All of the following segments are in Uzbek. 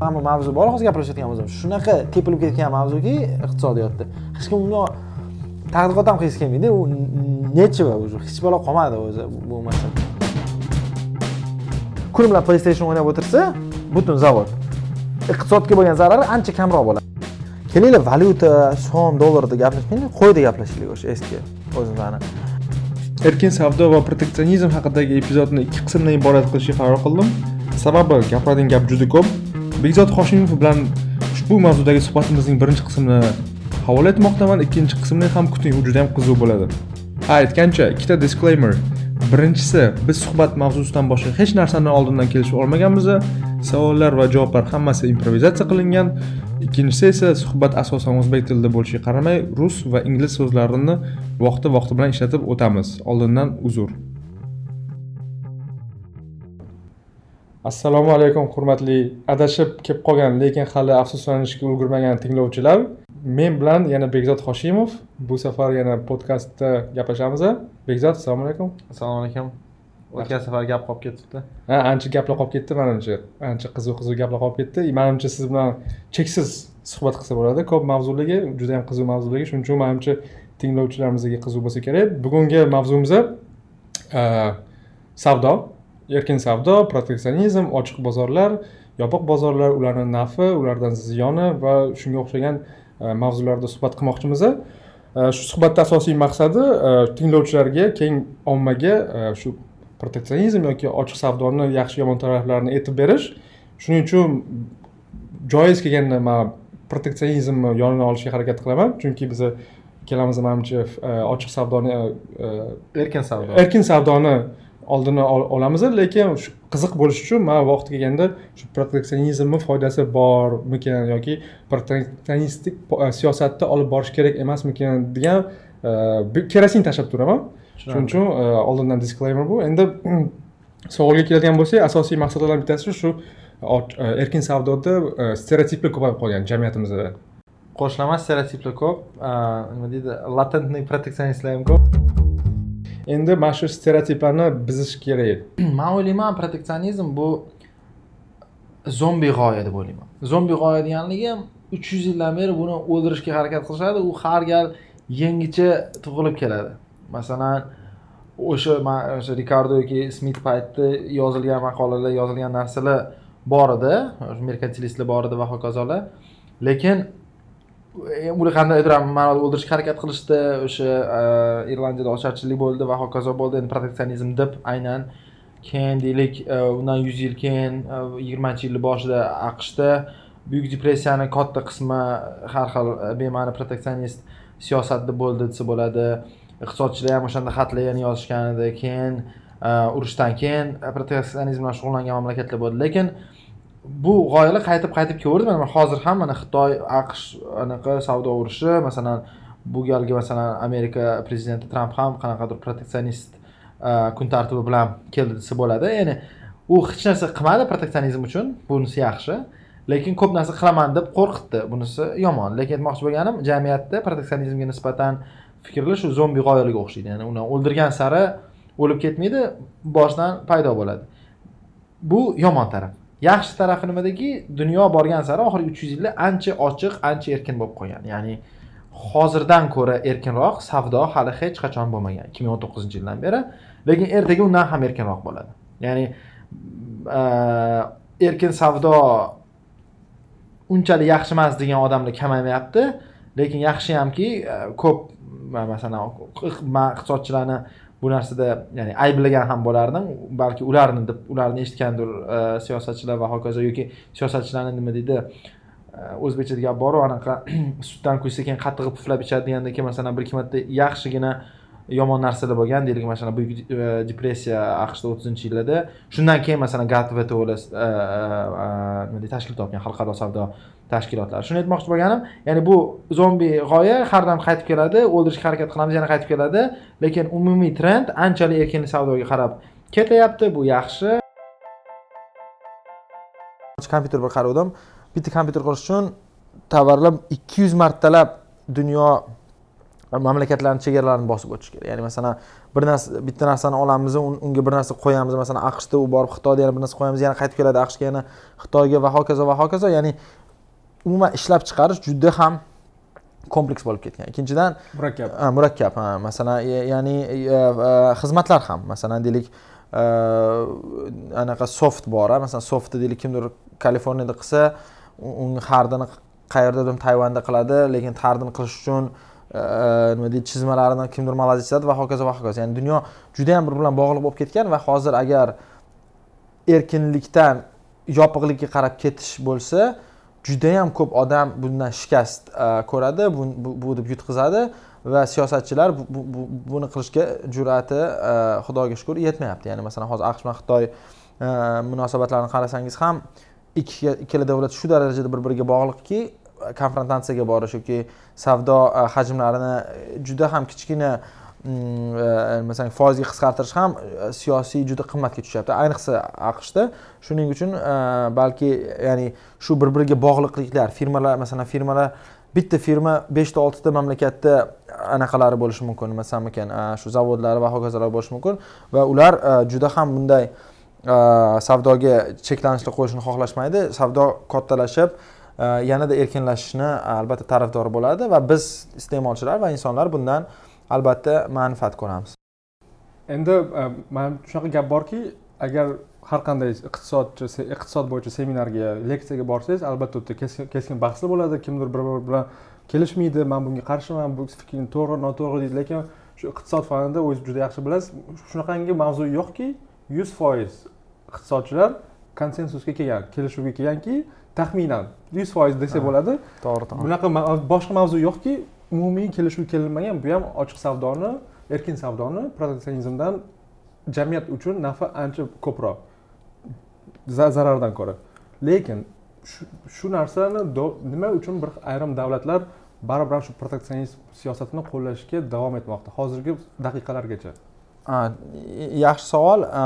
hamma mavzu bor hozir gapirishayotgan bo'lsam shunaqa tepilib ketgan mavzuki iqtisodiyotda hech kim? Uni tadqiqot ham qilgisi kelmaydi u нечего уже hech balo qolmadi o'zi bu masala kun bilan playstation o'ynab o'tirsa butun zavod iqtisodga bo'lgan zarari ancha kamroq bo'ladi kelinglar valyuta so'm dollarda gaplashmaylik qo'yda gaplashaylik o'sha eski o'zimizni erkin savdo va proteksionizm haqidagi epizodni ikki qismdan iborat qilishga qaror qildim sababi gapiradigan gap juda ko'p bekzod hoshimov bilan ushbu mavzudagi suhbatimizning birinchi qismini havola etmoqdaman ikkinchi qismni ham kuting u juda ham qiziq bo'ladi. Ha aytgancha ikkita disclaimer. Birinchisi biz suhbat mavzusidan boshqa hech narsani oldindan kelishib olmaganmiz. Savollar va javoblar hammasi improvizatsiya qilingan. Ikkinchisi esa suhbat asosan o'zbek tilida bo'lishiga qaramay rus va ingliz so'zlarini vaqti vaqti bilan ishlatib o'tamiz. Oldindan uzr. Assalomu alaykum hurmatli adashib kelib qolgan lekin hali afsuslanishga ulgurmagan tinglovchilar. Men bilan yana bekzod hoshimov. Bu safar yana podkastda gaplashamiz bekzod assalomu alaykum. Assalomu alaykum. O'tgan safar gap qolib ketibdi. Ha ancha gaplar qolib ketdi manimcha. Ancha qiziq qiziq gaplar qolib ketdi. Manimcha siz bilan cheksiz suhbat qilsa bo'ladi. Ko'p mavzuligi juda yam qiziq mavzuligi shuning uchun manimcha tinglovchilarimizga qiziq bo'lsa kerak. Bugungi mavzumiz savdo erkin savdo proteksionizm ochiq bozorlar yopiq bozorlar ularni nafi ulardan ziyoni va shunga o'xshagan e, mavzularda suhbat qilmoqchimiz. E, shu suhbatni asosiy maqsadi e, tinglovchilarga keng ommaga shu proteksionizm yoki ochiq savdoni yaxshi yomon taraflarini aytib berish. Shuning uchun joiz kelganda man proteksionizmni yonini olishga harakat qilaman. Chunki biz ikkalamiz manimcha ochiq savdoni erkin savdo. Erkin savdoni oldini olamiz lekin qiziq bo'lishi uchun man vaqti kelganda shu proteksionizmni foydasi bormikan yoki proteksionistik e, siyosatni olib borish kerak emasmikan degan e, kerosin tashlab turaman. Shuning uchun e, oldindan disclaimer bu. Endi savolga keladigan bo'lsak asosiy maqsadlardan bittasi shu erkin savdoda stereotiplar ko'payib qolgan jamiyatimizda qo'shilaman stereotiplar ko'p. Nima deydi latentniy proteksionistlar ham ko'p endi mana shu stereotiplarni buzish kerak. Man o'ylayman proteksionizm bu zombi g'oya deb o'ylayman. Zombi g'oya deganligi uch yuz yildan beri buni o'ldirishga harakat qilishadi u har gal yangicha tug'ilib keladi. Masalan o'sha man o'sha rikardo yoki smit paytda yozilgan maqolalar yozilgan narsalar bor edi merkantilistlar bor edi va hokazolar. Lekin ular qanday aytiraman ma'noda o'ldirishga harakat qilishdi o'sha e, irlandiyada ocharchilik bo'ldi va hokazo bo'ldi. Endi proteksionizm deb aynan keyin deylik e, undan yuz yil keyin e, yigirmanchi yilni boshida aqshda buyuk depressiyani katta qismi har xil bema'ni proteksionist siyosatda bo'ldi desa bo'ladi. Iqtisodchilar ham o'shanda xatlarni yozishgan edi keyin urushdan keyin proteksionizm bilan shug'ullangan mamlakatlar bo'ldi. Lekin bu g'oyalar qaytib qaytib kelaverdi mana hozir ham mana xitoy aqsh anaqa savdo urushi masalan bu galgi masalan amerika prezidenti tramp ham qanaqadir proteksionist kun tartibi bilan keldi desa bo'ladi. Ya'ni u hech narsa qilmadi proteksionizm uchun bunisi yaxshi. Lekin ko'p narsa qilaman deb qo'rqitdi. Bunisi yomon. Lekin aytmoqchi bo'lganim jamiyatda proteksionizmga nisbatan fikrlar shu zombi g'oyalarga o'xshaydi. Ya'ni uni o'ldirgan sari o'lib ketmaydi boshidan paydo bo'ladi. Bu yomon taraf. Yaxshi tarafi nimadaki dunyo borgan sari oxirgi uch yuz yilda ancha ochiq ancha erkin bo'lib qolgan ya'ni hozirdan ko'ra erkinroq savdo hali hech qachon bo'lmagan. ikki ming o'n to'qqizinchi yildan beri lekin ertaga undan ham erkinroq bo'ladi. Ya'ni erkin savdo unchalik yaxshi emas degan odamlar kamaymayapti. Lekin yaxshiyamki ko'p masalan iqtisodchilarni bu narsada ya'ni ayblagan ham bo'lardim balki ularni deb ularni eshitgandir e, siyosatchilar va hokazo yoki siyosatchilarni nima deydi e, o'zbekchada gap boru anaqa sutdan kuysa keyin qattiq puflab ichadi deganda keyin masalan bir ikki marta yaxshigina yomon narsalar bo'lgan deylik masalan buyuk e, depressiya aqshda o'ttizinchi yillarda. Shundan keyin masalan gatvtolar e, e, nima deydi tashkil topgan xalqaro savdo tashkilotlari. Shuni aytmoqchi bo'lganim ya'ni bu zombi g'oya har doim qaytib keladi o'ldirishga harakat qilamiz yana qaytib keladi. Lekin umumiy trend anchalik erkin savdoga qarab ketyapti bu yaxshi. Kompyuter bir qaruvdim bitta kompyuter qurish uchun tovarlab ikki yuz martalab dunyo mamlakatlarni chegaralarini bosib o'tish kerak. Ya'ni masalan bir narsa bitta narsani olamiz un- unga bir narsa qo'yamiz. Masalan aqshda u borib xitoyda yana bir narsa qo'yamiz yana qaytib keladi aqshga yana xitoyga va hokazo va hokazo. Ya'ni umuman ishlab chiqarish juda ham kompleks bo'lib ketgan. Ikkinchidan murakkab. murakkab ha. Masalan ya- ya'ni e, xizmatlar ham. Masalan deylik e, anaqa soft bor masalan softni deylik kimdir kaliforniyada qilsa uni hardini qayerdadir tayvanda qiladi lekin hardini qilish uchun nima deydi chizmalarini kimdir malayziyada chizadi va hokazo va hokazo. Ya'ni dunyo juda yam bir bilan bog'liq bo'lib ketgan va hozir agar erkinlikdan yopiqlikka qarab ketish bo'lsa judayam ko'p odam bundan shikast ko'radi bu, deb yutqizadi va siyosatchilar buni qilishga jur'ati xudoga shukur yetmayapti. Ya'ni masalan hozir aqsh bilan xitoy munosabatlarini qarasangiz ham ikkala davlat shu darajada bir biriga bog'liqki konfrontatsiyaga borish yoki savdo e, hajmlarini e, juda ham kichkina mm, e, masalan foizga qisqartirish ham siyosiy juda qimmatga tushyapti. Ayniqsa aqshda shuning uchun balki ya'ni shu bir biriga bog'liqliklar firmalar masalan firmalar bitta firma beshta oltita mamlakatda anaqalari bo'lishi mumkin masalan ekan shu zavodlari va hokazolar bo'lishi mumkin va ular juda ham bunday savdoga cheklanishlar qo'yishni xohlashmaydi. Savdo kattalashib yanada erkinlashishni e, albatta tarafdori bo'ladi va biz iste'molchilar va insonlar bundan albatta manfaat ko'ramiz. Endi e, mana shunaqa gap borki agar har qanday iqtisodchi iqtisod bo'yicha seminarga leksiyaga borsangiz albatta u yerda keskin keskin bahslar bo'ladi kimdir bir biri bilan kelishmaydi man bunga qarshiman bu fikring to'g'ri noto'g'ri deydi lekin shu iqtisod fanida o'zingiz juda yaxshi bilasiz shunaqangi mavzu yo'qki yuz foiz iqtisodchilar konsensusga kelgan kelishuvga kelganki taxminan yuz foiz desak Ha. bo'ladi. to'g'ri to'g'ri. Bunaqa boshqa mavzu yo'qki umumiy kelishuvga kelinmagan bu ham ochiq savdoni erkin savdoni proteksionizmdan jamiyat uchun nafi ancha ko'proq. Za- zarardan ko'ra. Lekin shu- narsani nima uchun bir ayrim davlatlar baribir ham shu proteksionist siyosatini qo'llashga davom etmoqda? Hozirgi daqiqalargacha. Ha, yaxshi savol. A,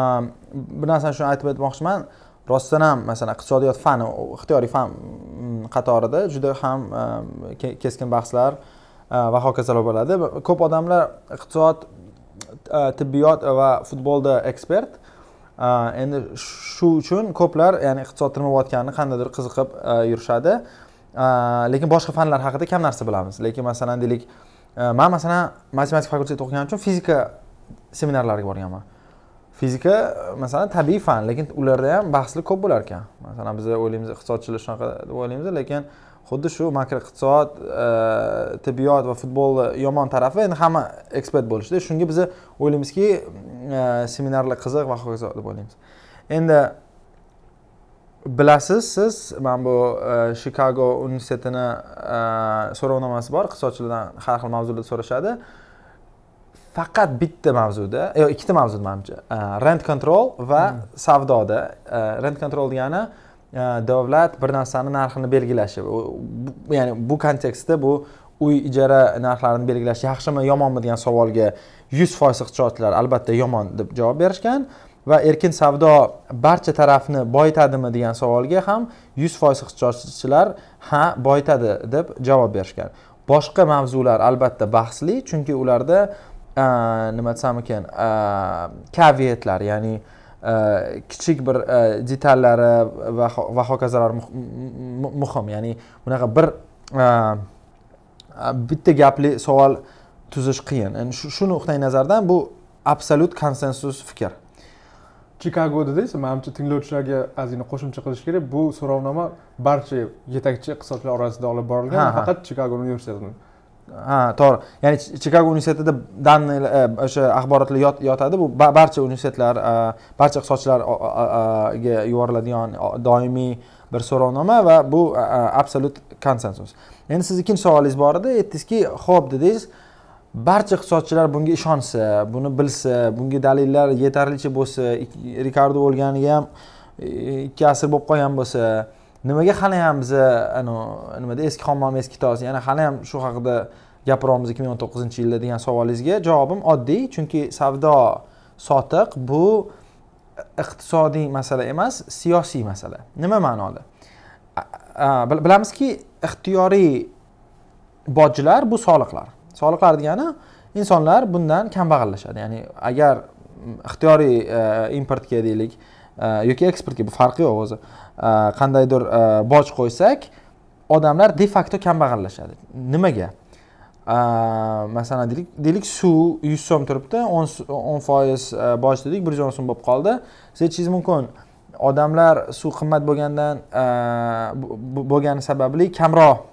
bir narsani shuni aytib o'tmoqchiman rostdan ham masalan iqtisodiyot fani ixtiyoriy fan qatorida juda ham e, keskin bahslar e, va hokazolar bo'ladi. Ko'p odamlar iqtisod e, tibbiyot va futbolda ekspert. Endi shu uchun ko'plar ya'ni iqtisod nima bo'layotganini qandaydir qiziqib yurishadi. Lekin boshqa fanlar haqida kam narsa bilamiz. Lekin masalan deylik man masalan matematika fakultetida o'qiganim uchun fizika seminarlariga borganman. Fizika masalan tabiiy fan lekin ularda ham bahslar ko'p bo'lar ekan. Masalan biz o'ylaymiz iqtisodchilar shunaqa deb o'ylaymiz lekin xuddi shu makroiqtisod iqtisod tibbiyot va futbolni yomon tarafi endi hamma ekspert bo'lishdi shunga biz o'ylaymizki eh, seminarlar qiziq va hokazo deb o'ylaymiz. Endi bilasiz siz mana bu eh, chicago shikago universitetini so'rovnomasi bor iqtisodchilardan har xil mavzularda so'rashadi. Faqat bitta mavzuda yo'q ikkita mavzuda manimcha e, rent control va savdoda. E, rent control degani e, davlat bir narsani narxini belgilashi. Ya'ni bu kontekstda bu uy ijara narxlarini belgilash yaxshimi yomonmi degan savolga yuz foiz iqtisodchilar albatta yomon deb javob berishgan va erkin savdo barcha tarafni boyitadimi degan savolga ham yuz foiz iqtisodchilar ha boyitadi deb javob berishgan. Boshqa mavzular albatta bahsli chunki ularda nima desam ekan a, kavietlar ya'ni kichik bir detallari va ho- va hokazolar muh- mu- muhim. Ya'ni bunaqa bir bitta gapli savol tuzish qiyin. Shu nuqtai nazardan bu absolyut konsensus fikr. Chikago dedingiz manimcha tinglovchilarga ozgina qo'shimcha qilish kerak. Bu so'rovnoma barcha yetakchi iqtisodchilar orasida olib borilgan. Faqat chikago universitetini ha to'g'ri. Ya'ni chikago universitetida данный э, o'sha axborotlar yotadi. Bu barcha universitetlar э, barcha iqtisodchilarga yuboriladigan doimiy bir so'rovnoma va bu absolyut konsensus endi siz ikkinchi savolingiz bor edi. Aytdingizki ho'p dedingiz barcha iqtisodchilar bunga ishonsa buni bilsa bunga dalillar yetarlicha bo'lsa rikardo o'lganiga ham e, ikki asr bo'lib qolgan bo'lsa nimaga hali ham biz anu nimada eski hammom eski tos yana hali ham shu haqida gapiryapmiz ikki ming o'n to'qqizinchi yilda degan savolingizga javobim oddiy chunki savdo sotiq bu iqtisodiy masala emas siyosiy masala. Nima ma'noda? Bilamizki ixtiyoriy bojlar bu soliqlar. Soliqlar degani insonlar bundan kambag'allashadi. Ya'ni agar ixtiyoriy e, importga deylik e, yoki eksportga bu farqi yo'q o'zi. E, qandaydir e, boj qo'ysak odamlar de facto kambag'allashadi. Nimaga? E, masalan deylik deylik suv yuz so'm turibdi o'n s- o'n foiz e, boj dedik bir yuz o'n so'm bo'lib qoldi. Siz aytishingiz mumkin odamlar suv qimmat bo'lgandan bo'lgani sababli kamroq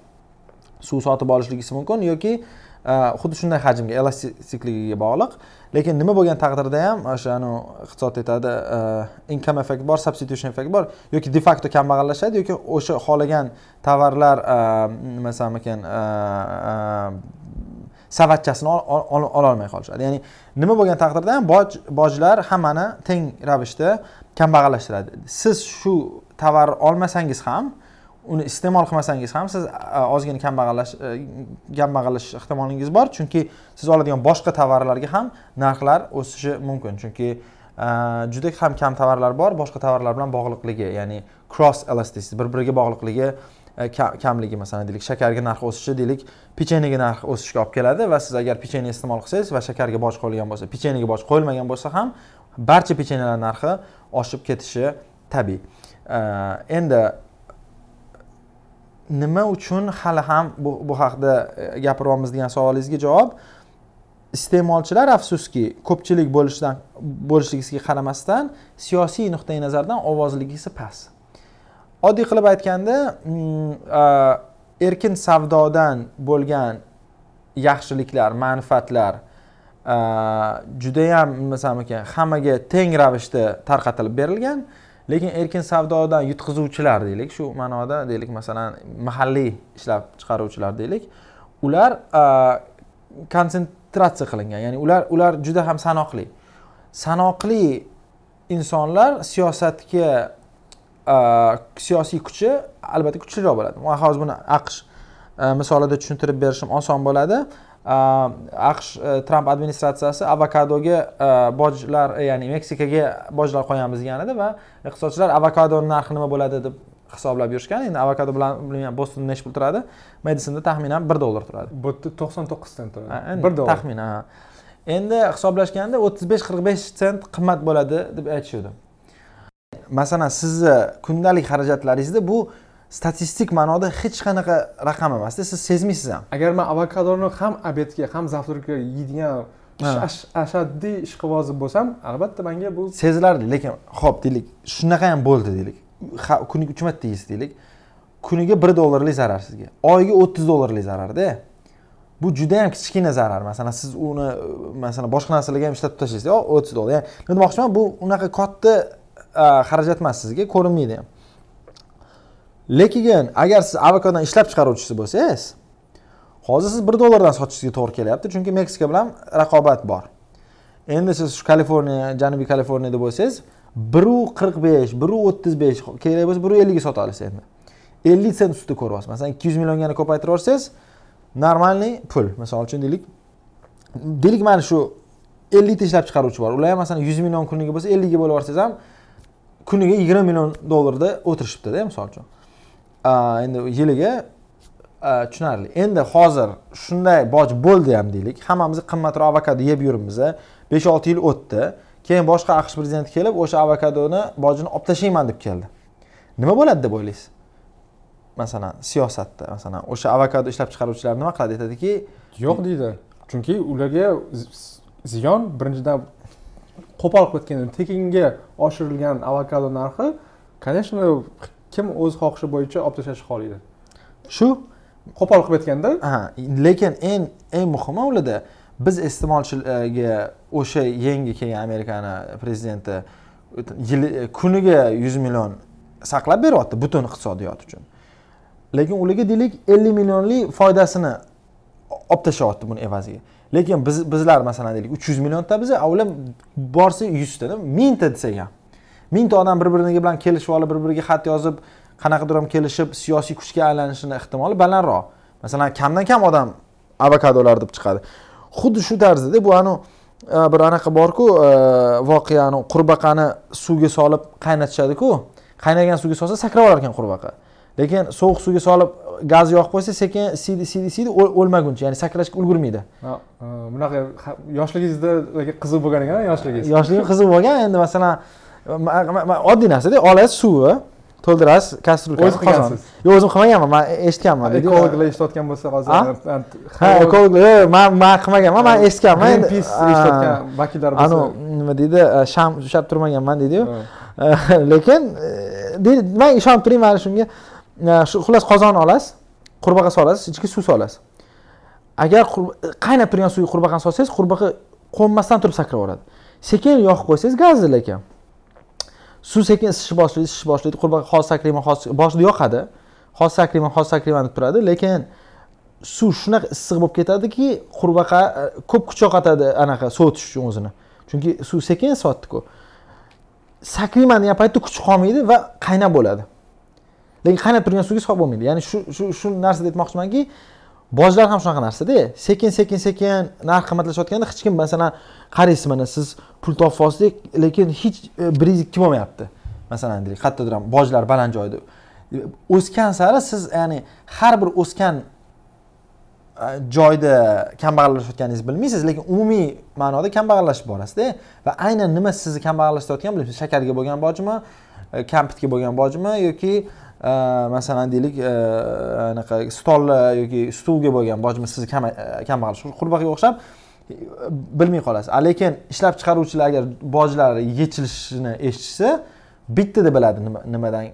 suv sotib olishligisi mumkin yoki Э, xuddi shunday hajmga elastikligiga bog'liq. Lekin nima bo'lgan taqdirda ham e, o'sha anu iqtisod aytadi e, income effect bor substitution effect bor yoki de facto kambag'allashadi yoki o'sha xohlagan tovarlar e, nima desam ekan savatchasini ololmay qolishadi. Ya'ni nima bo'lgan taqdirda ham boj bojlar hammani teng ravishda kambag'allashtiradi. Siz shu tovar olmasangiz ham uni iste'mol qilmasangiz ham siz ozgina kambag'allash kambag'allash e, ehtimolingiz bor. Chunki siz oladigan boshqa tovarlarga ham narxlar o'sishi mumkin. Chunki juda ham kam tovarlar bor boshqa tovarlar bilan bog'liqligi ya'ni cross elasticity bir biriga bog'liqligi e, kamligi. Masalan deylik shakarga narx o'sishi deylik pechenyega narx o'sishiga olib keladi va siz agar pechenye iste'mol qilsangiz va shakarga boj qo'yilgan bo'lsa pechenyega boj qo'yilmagan bo'lsa ham barcha pechenelar narxi oshib ketishi tabiiy. E, endi nima uchun hali ham bu, bu haqida e, gapiryapmiz degan savolingizga javob. Iste'molchilar afsuski ko'pchilik bo'lishidan bo'lishligiga qaramasdan siyosiy nuqtai nazardan ovozligisi past. Oddiy qilib aytganda mm, e, erkin savdodan bo'lgan yaxshiliklar manfaatlar e, judayam nima desam ekan hammaga teng ravishda tarqatilib berilgan. Lekin erkin savdodan yutqizuvchilar deylik. Shu ma'noda deylik masalan mahalliy ishlab chiqaruvchilar deylik. Ular konsentratsiya qilingan. Ya'ni ular ular juda ham sanoqli. Sanoqli insonlar siyosatga siyosiy kuchi albatta kuchliroq bo'ladi. Man hozir buni aqsh misolida tushuntirib berishim oson bo'ladi. Aqsh a, tramp administratsiyasi avokadoga a, bojlar ya'ni meksikaga bojlar qo'yamiz degan edi va iqtisodchilar avokadoni narxi nima bo'ladi deb hisoblab yurishgan. Endi avokado bilan bilmayman bostonda nechi pul turadi medisonda taxminan bir dollar turadi. Bu yerda to'qson to'qqiz sent turadi. Bir dollar. taxminan. Endi hisoblashganda o'ttiz besh qirq besh sent qimmat bo'ladi deb aytishuvdi masalan sizni kundalik xarajatlaringizda bu statistik ma'noda hech qanaqa raqam emasda siz sezmaysiz ham. Agar man avokadoni ham obedga ham zavtrakka yeydigan Ha. ash- ashaddiy ishqibozi bo'lsam albatta manga bu sezilardi lekin ho'p deylik shunaqa ham bo'ldi deylik. Kuniga uch marta yeysiz deylik. Kuniga bir dollarlik zarar sizga oyiga o'ttiz dollarlik zararda bu juda yam kichkina zarar. Masalan siz uni masalan boshqa narsalarga ham ishlatib tashlaysiz o'ttiz dollar ya'ni nima demoqchiman bu unaqa katta xarajat emas sizga ko'rinmaydi ham lekin agar siz avokadoni ishlab chiqaruvchisi bo'lsangiz hozir siz bir dollardan sotishingizga to'g'ri kelyapti chunki meksika bilan raqobat bor. Endi siz shu kaliforniya janubiy kaliforniyada bo'lsangiz biru qirq besh biru o'ttiz besh kerak bo'lsa biru ellikga sota olasiz endi. ellik sent ustida ko'ryapsiz masalan ikki yuz milliongani ko'paytirib yuborsangiz normalniy pul. Misol uchun deylik deylik mana shu ellikta ishlab chiqaruvchi bor. Ular ham masalan yuz million kuniga bo'lsa ellikga bo'lib yuborsangiz ham kuniga yigirma million dollarda o'tirishibdida misol uchun. Endi yiliga tushunarli. Endi hozir shunday boj bo'ldi ham deylik. Hammamiz qimmatroq avokado yeb yuribmiz besh olti yil o'tdi. Keyin boshqa aqsh prezidenti kelib o'sha avokadoni bojini olib tashlayman deb keldi. Nima bo'ladi deb o'ylaysiz? Masalan siyosatda masalan o'sha avokado ishlab chiqaruvchilar nima qiladi aytadiki? Yo'q deydi. Chunki ularga ziyon birinchidan qo'pol qilib aytganda tekinga oshirilgan avokado narxi конечно kim o'z xohishi bo'yicha olib tashlashni xohlaydi shu qo'pol qilib aytganda ha lekin eng eng muhimi ularda biz iste'molchilarga o'sha yangi kelgan amerikani prezidenti yili kuniga yuz million saqlab beryapti butun iqtisodiyot uchun. Lekin ularga deylik ellik millionlik foydasini olib tashlayapti buni evaziga. Lekin biz bizlar masalan deylik uch yuz millionta biza a ular borsa yuztada mingta desak ham. Mingta odam bir biri bilan kelishib olib bir biriga xat yozib qanaqadir ham kelishib siyosiy kuchga aylanishini ehtimoli balandroq. Masalan kamdan kam odam avokadolar deb chiqadi. Xuddi shu tarzda bu anu e, bir anaqa borku e, voqea anu qurbaqani suvga solib qaynatishadiku. Qaynagan suvga solsa sakrab olar ekan qurbaqa. Lekin sovuq suvga solib gaz yoqib qo'ysa sekin siydi siydi siydi o'l- o'lmaguncha ya'ni sakrashga ulgurmaydi. Bunaqa yoshligingizda qiziq bo'lgan ekan yoshligingiz? Yoshligim qiziq bo'lgan endi masalan ma- ma- ma- oddiy narsada olasiz suvni to'ldirasiz kastrulka O'zi qilgansiz? yo'q o'zim qilmaganman man eshitganman ekologlar eshitayotgan bo'lsa hozir Ha? ekologlar yo'q, man man qilmaganman man eshitganman eshitayotgan vakillar bo'lsa anavi nima deydi sham ushlab turmaganman deydiyu lekin e, man ishonib turing mana shunga. Shu xullas qozonni olasiz qurbaqa solasiz ichiga suv solasiz. Agar qaynab turgan suvga qurbaqani solsangiz qurbaqa qo'nmasdan turib sakraveradi sekin yoqib qo'ysangiz gazli lekin suv sekin isishni boshlaydi isishni boshlaydi. Qurbaqa hozir sakrayman hozir boshida yoqadi. Hozir sakrayman hozir sakrayman deb turadi lekin suv shunaqa issiq bo'lib ketadiki qurbaqa e, ko'p kuch yo'qotadi anaqa sovutish uchun o'zini. Chunki suv sekin sotdiku sakrayman degan paytda kuch qolmaydi va qaynab bo'ladi. Lekin qaynab turgan suvga solib bo'lmaydi. Ya'ni shu shu shu narsada aytmoqchimanki bojlar ham shunaqa narsada sekin sekin sekin narx qimmatlashayotganda hech kim masalan qaraysiz mana siz pul topyapsiz lekin hech e, biringiz ikki bo'lmayapti masalan deylik qayerdadir ham bojlar baland joyda. O'sgan sari siz ya'ni har bir o'sgan e, joyda kambag'allashayotganingizni bilmaysiz lekin umumiy ma'noda kambag'allashib borasizda va aynan nima sizni kambag'allashtirayotganini bilmaysiz shakarga bo'lgan bojmi kompitga kampitga bo'lgan bojmi yoki e, masalan deylik anaqa stolni yoki stulga bo'lgan bojmi sizni kambag'allash qurbaqaga o'xshab bilmay qolasiz. Lekin ishlab chiqaruvchilar agar bojlari yechilishini eshitsa bittada biladi nimadan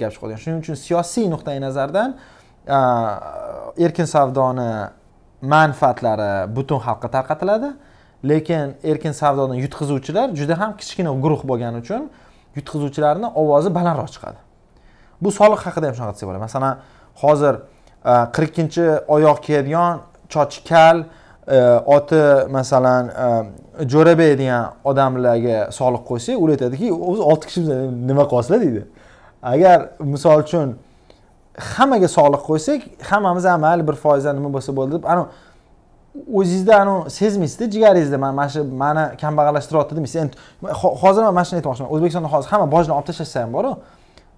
gap chiqayotgan shuning uchun siyosiy nuqtai nazardan erkin savdoni manfaatlari butun xalqqa tarqatiladi. Lekin erkin savdoni yutqizuvchilar juda ham kichkina guruh bo'lgani uchun yutqizuvchilarni ovozi balandroq chiqadi. Bu soliq haqida ham shunaqa desak bo'ladi. Masalan hozir a, qirq ikkinchi oyoq kiyadigan chochi kal Э, oti masalan э, jo'rabek degan odamlarga soliq qo'ysak ular aytadiki o'zi olti kishi nima qilasizlar deydi. Agar misol uchun hammaga soliq qo'ysak hammamiz ham mayli bir foizdan nima bo'lsa bo'ldi deb anavi o'zingizda anavi sezmaysizda jigaringizda man mana shu mani kambag'allashtiryapti demaysiz. Endi hozir man mana shuni aytmoqchiman. O'zbekistonda hozir hamma bojni olib tashlashsa ham boru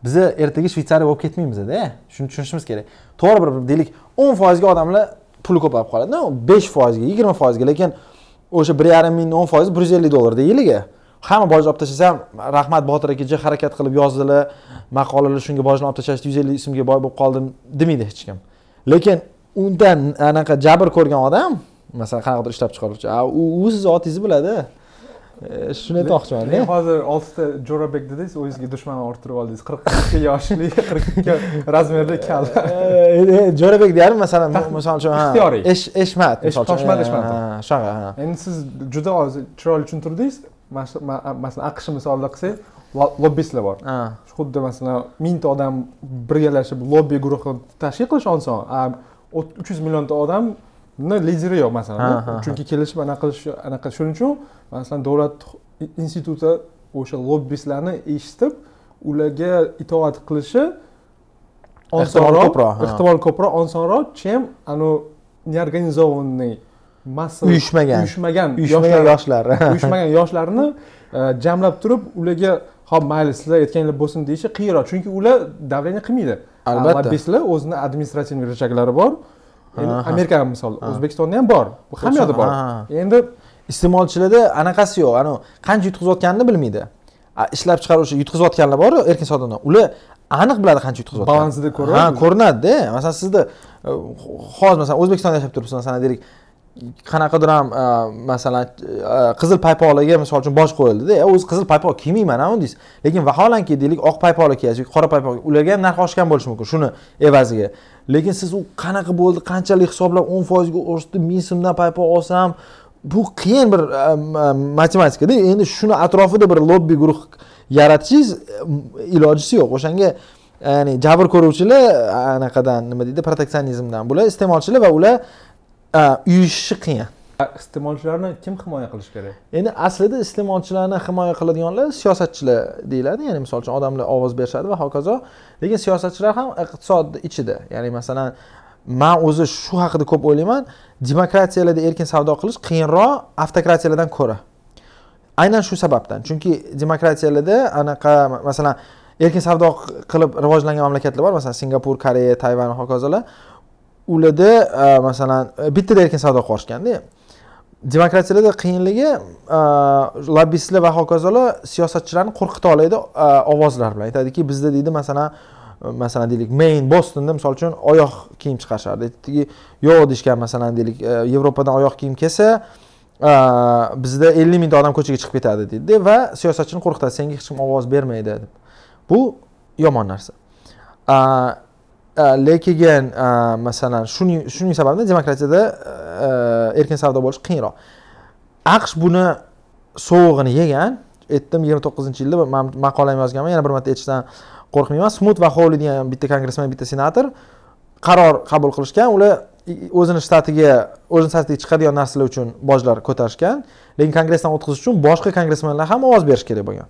biza ertaga shvetsariya bo'lib ketmaymizda shuni tushunishimiz kerak. To'g'ri bir bir deylik o'n foizga odamlar puli ko'payib qoladi. Besh foizga yigirma foizga lekin o'sha bir yarim ming o'n foizi bir yuz ellik dollarda yiliga hamma bojni olib tashlasa ham rahmat botir akaja harakat qilib yozdilar. Maqolalar shunga bojni olib tashlashdi yuz ellik so'mga boy bo'lib qoldim demaydi hech kim. Lekin undan anaqa jabr ko'rgan odam masalan qanaqadir ishlab chiqaruvchi u u sizni otingizni biladi. Shuni aytmoqchiman lekin hozir oltita jo'rabek dedingiz o'zingizga dushman orttirib oldingiz. qirq ikki yoshli qirq ikki razmerli kal jo'rabek deyapmi masalan misol uchun ixtiyoriy. esh eshmat toshmat eshmat. Shunaqa endi siz juda hozir chiroyli tushuntirdingiz masalan aqsh misolida qilsak lo- lobbistlar bor. Xuddi masalan mingta odam birgalashib lobbi guruhi tashkil qilish oson. Uch yuz millionta odamni lideri yo'q masalan chunki kelishib anaqa qilish anaqa shuning uchun masalan davlat instituti o'sha lobbistlarni eshitib ularga itoat qilishi osonroq ko'proq, ehtimol ko'proq osonroq чем anavi неорганизованный massa Uyushmagan. uyushmagan uyushmagan yoshlar uyushmagan yoshlarni e, jamlab turib ularga ho'p mayli sizlar aytganinglar bo'lsin deyishi qiyinroq chunki ular давление qilmaydi Albatta. lobbistlar o'zini administrativniy rachaklari bor. Amerika misol o'zbekistonda ham bor bu hamma yoqda bor endi iste'molchilarda anaqasi yo'q anavi qancha yutqizayotganini bilmaydi ishlab chiqaruvchi yutqizayotganlar boru erkin savdodan ular aniq biladi qancha yutqizayotganini Balansida ko'radi. ha ko'rinadida masalan sizni e, hozir masalan o'zbekistonda yashab turibsiz masalan deylik qanaqadir ham e, masalan e, qizil paypoqlarga misol uchun boj qo'yildida e, o'zi qizil paypoq kiymayman a deysiz. Lekin vaholanki deylik oq paypoqlar kiyasiz yoki qora paypoq ularga ham narx oshgan bo'lishi mumkin shuni evaziga. Lekin siz u qanaqa bo'ldi qanchalik hisoblab o'n foizga o'sdi ming so'mdan paypoq olsam bu qiyin bir matematikada. Endi shuni atrofida bir lobbi guruh yaratishingiz ilojisi yo'q. O'shanga ya'ni jabr ko'ruvchilar anaqadan nima deydi proteksionizmdan bular iste'molchilar va ular uyushishi qiyin. Iste'molchilarni kim himoya qilishi kerak? Endi aslida iste'molchilarni himoya qiladiganlar siyosatchilar deyiladi. Ya'ni misol uchun odamlar ovoz berishadi va hokazo. Lekin siyosatchilar ham iqtisod ichida ya'ni masalan man o'zi shu haqida ko'p o'ylayman demokratiyalarda erkin savdo qilish qiyinroq avtokratiyalardan ko'ra. Aynan shu sababdan. Chunki demokratiyalarda anaqa masalan erkin savdo qilib rivojlangan mamlakatlar bor. Masalan singapur koreya tayvan va hokazolar ularda e, masalan e, bittada erkin savdo qilishganda demokratiyalarda qiyinligi e, lobbistlar va hokazolar siyosatchilarni qo'rqita oladi ovozlar bilan. Aytadiki bizda deydi masalan masalan deylik main bostonda misol uchun oyoq kiyim chiqarishardi. Aytdiki yo'q deyishgan masalan deylik yevropadan oyoq kiyim kelsa bizda ellik mingta odam ko'chaga chiqib ketadi deydida va siyosatchini qo'rqitadi senga hech kim ovoz bermaydi deb. Bu yomon narsa. Lekin masalan shuning shuning sababidan demokratiyada erkin savdo bo'lishi qiyinroq aqsh buni sovug'ini yegan aytdim yigirma to'qqizinchi yilda man maqolam yozganman yana bir marta aytishdan qo'rqmayman smut va hovli degan bitta kongressmen bitta senator qaror qabul qilishgan ular o'zini shtatiga o'zini shtatiga chiqadigan narsalar uchun bojlar ko'tarishgan lekin kongressdan o'tkazish uchun boshqa kongressmenlar ham ovoz berishi kerak bo'lgan